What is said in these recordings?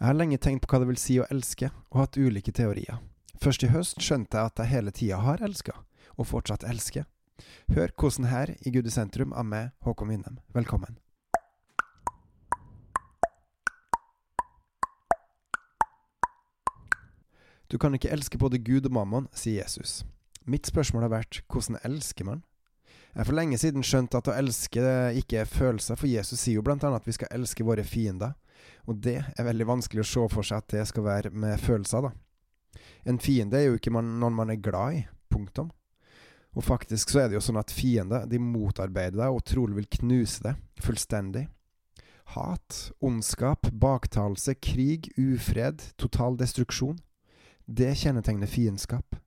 Jeg har lenge tenkt på hva det vil si å elske, og hatt ulike teorier. Først i høst skjønte jeg at jeg hele tida har elska, og fortsatt elsker. Hør hvordan her i Gud i sentrum av meg, Håkon Winnem. Velkommen. Du kan ikke elske både Gud og mammon, sier Jesus. Mitt spørsmål har vært hvordan elsker man? Jeg har for lenge siden skjønt at å elske ikke er følelser, for Jesus sier jo blant annet at vi skal elske våre fiender. Og det er veldig vanskelig å se for seg at det skal være med følelser, da. En fiende er jo ikke man, noen man er glad i. Punktum. Og faktisk så er det jo sånn at fiender de motarbeider deg og trolig vil knuse deg fullstendig. Hat, ondskap, baktalelse, krig, ufred, total destruksjon. Det kjennetegner fiendskap.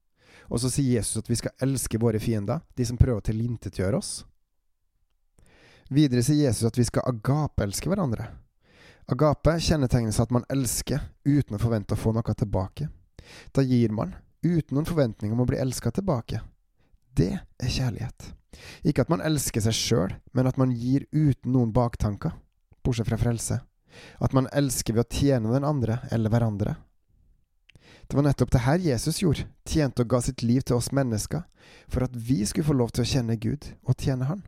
Og så sier Jesus at vi skal elske våre fiender, de som prøver å tilintetgjøre oss. Videre sier Jesus at vi skal agape-elske hverandre. Agape kjennetegnes at man elsker uten å forvente å få noe tilbake. Da gir man, uten noen forventning om å bli elska tilbake. Det er kjærlighet. Ikke at man elsker seg sjøl, men at man gir uten noen baktanker, bortsett fra frelse. At man elsker ved å tjene den andre eller hverandre. Det var nettopp det her Jesus gjorde, tjente og ga sitt liv til oss mennesker, for at vi skulle få lov til å kjenne Gud og tjene Han.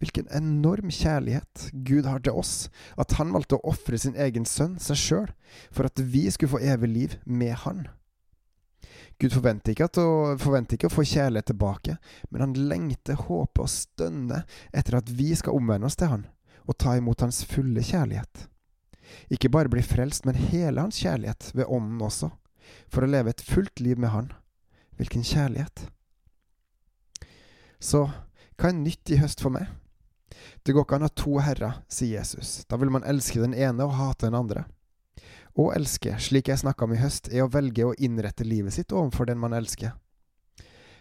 Hvilken enorm kjærlighet Gud har til oss, at han valgte å ofre sin egen sønn, seg sjøl, for at vi skulle få evig liv med han. Gud forventer ikke, å, forventer ikke, å, få kjærlighet tilbake, men han lengter, håper og stønner etter at vi skal omvende oss til han, og ta imot hans fulle kjærlighet. Ikke bare bli frelst, men hele hans kjærlighet, ved ånden også, for å leve et fullt liv med han. Hvilken kjærlighet! Så hva er nytt i høst for meg? Det går ikke an å ha to herrer, sier Jesus. Da vil man elske den ene og hate den andre. Å elske, slik jeg snakka om i høst, er å velge å innrette livet sitt overfor den man elsker.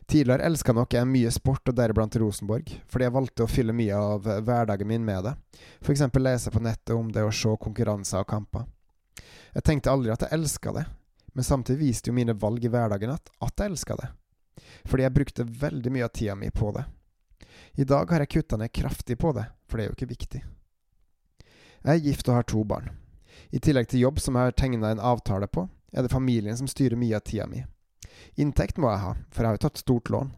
Tidligere elska nok jeg mye sport, og deriblant Rosenborg, fordi jeg valgte å fylle mye av hverdagen min med det, for eksempel lese på nettet om det å se konkurranser og kamper. Jeg tenkte aldri at jeg elska det, men samtidig viste jo mine valg i hverdagen at, at jeg elska det, fordi jeg brukte veldig mye av tida mi på det. I dag har jeg kutta ned kraftig på det, for det er jo ikke viktig. Jeg er gift og har to barn. I tillegg til jobb som jeg har tegna en avtale på, er det familien som styrer mye av tida mi. Inntekt må jeg ha, for jeg har jo tatt stort lån,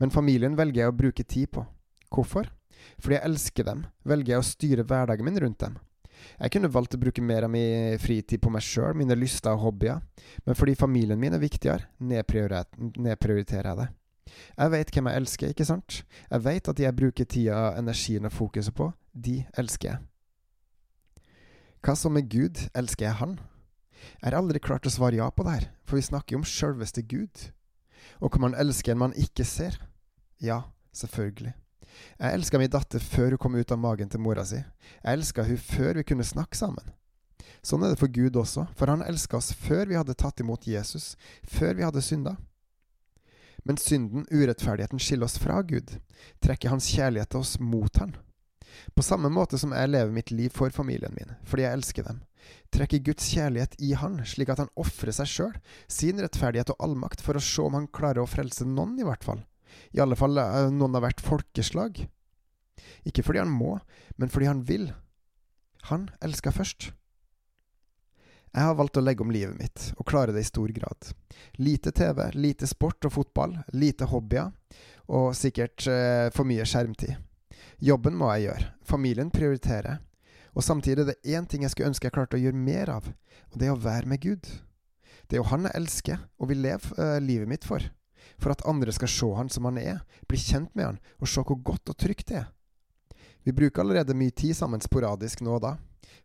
men familien velger jeg å bruke tid på. Hvorfor? Fordi jeg elsker dem, velger jeg å styre hverdagen min rundt dem. Jeg kunne valgt å bruke mer av min fritid på meg sjøl, mine lyster og hobbyer, men fordi familien min er viktigere, nedprioriterer jeg det. Jeg veit hvem jeg elsker, ikke sant? Jeg veit at de jeg bruker tida, energien og fokuset på, de elsker jeg. Hva så med Gud, elsker jeg Han? Jeg har aldri klart å svare ja på det her, for vi snakker jo om sjølveste Gud. Og kan man elske en man ikke ser? Ja, selvfølgelig. Jeg elska min datter før hun kom ut av magen til mora si. Jeg elska hun før vi kunne snakke sammen. Sånn er det for Gud også, for han elska oss før vi hadde tatt imot Jesus, før vi hadde synda. Men synden, urettferdigheten, skiller oss fra Gud, trekker Hans kjærlighet til oss mot Han. På samme måte som jeg lever mitt liv for familien min, fordi jeg elsker dem, trekker Guds kjærlighet i Han, slik at Han ofrer seg sjøl, sin rettferdighet og allmakt, for å se om Han klarer å frelse noen, i hvert fall. I alle fall eh, noen av hvert folkeslag. Ikke fordi Han må, men fordi Han vil. Han elsker først. Jeg har valgt å legge om livet mitt, og klare det i stor grad. Lite TV, lite sport og fotball, lite hobbyer, og sikkert eh, for mye skjermtid. Jobben må jeg gjøre, familien prioriterer, og samtidig er det én ting jeg skulle ønske jeg klarte å gjøre mer av, og det er å være med Gud. Det er jo Han jeg elsker og vil leve eh, livet mitt for. For at andre skal se Han som Han er, bli kjent med Han og se hvor godt og trygt det er. Vi bruker allerede mye tid sammen sporadisk nå og da,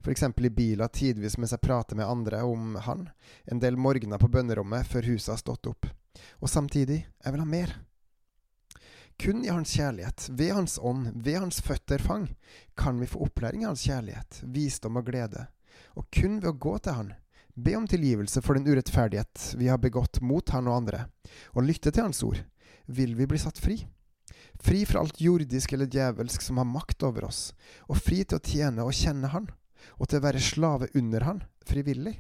f.eks. i biler tidvis mens jeg prater med andre om han, en del morgener på bønnerommet før huset har stått opp. Og samtidig, jeg vil ha mer. Kun i Hans kjærlighet, ved Hans ånd, ved Hans føtter fang, kan vi få opplæring i Hans kjærlighet, visdom og glede. Og kun ved å gå til Han, be om tilgivelse for den urettferdighet vi har begått mot Han og andre, og lytte til Hans ord, vil vi bli satt fri. Fri fra alt jordisk eller djevelsk som har makt over oss, og fri til å tjene og kjenne Han og til å være slave under han, frivillig.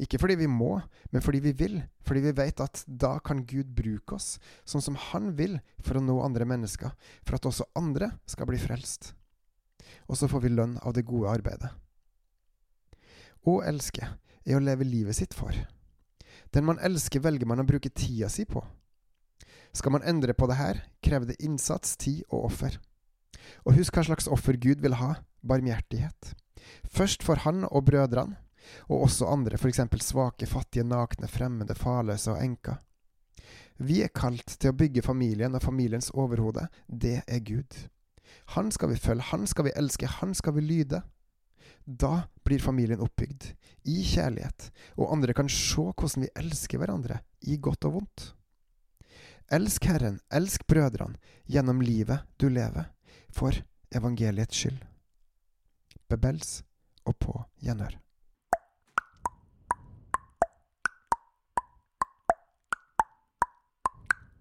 Ikke fordi vi må, men fordi vi vil, fordi vi vet at da kan Gud bruke oss sånn som Han vil for å nå andre mennesker, for at også andre skal bli frelst. Og så får vi lønn av det gode arbeidet. Å elske er å leve livet sitt for. Den man elsker, velger man å bruke tida si på. Skal man endre på det her, krever det innsats, tid og offer. Og husk hva slags offer Gud vil ha barmhjertighet. Først for han og brødrene, og også andre, f.eks. svake, fattige, nakne, fremmede, farløse og enker. Vi er kalt til å bygge familien og familiens overhode. Det er Gud. Han skal vi følge, han skal vi elske, han skal vi lyde. Da blir familien oppbygd, i kjærlighet, og andre kan se hvordan vi elsker hverandre, i godt og vondt. Elsk Herren, elsk brødrene, gjennom livet du lever, for evangeliets skyld. Bebels og på gjenhør.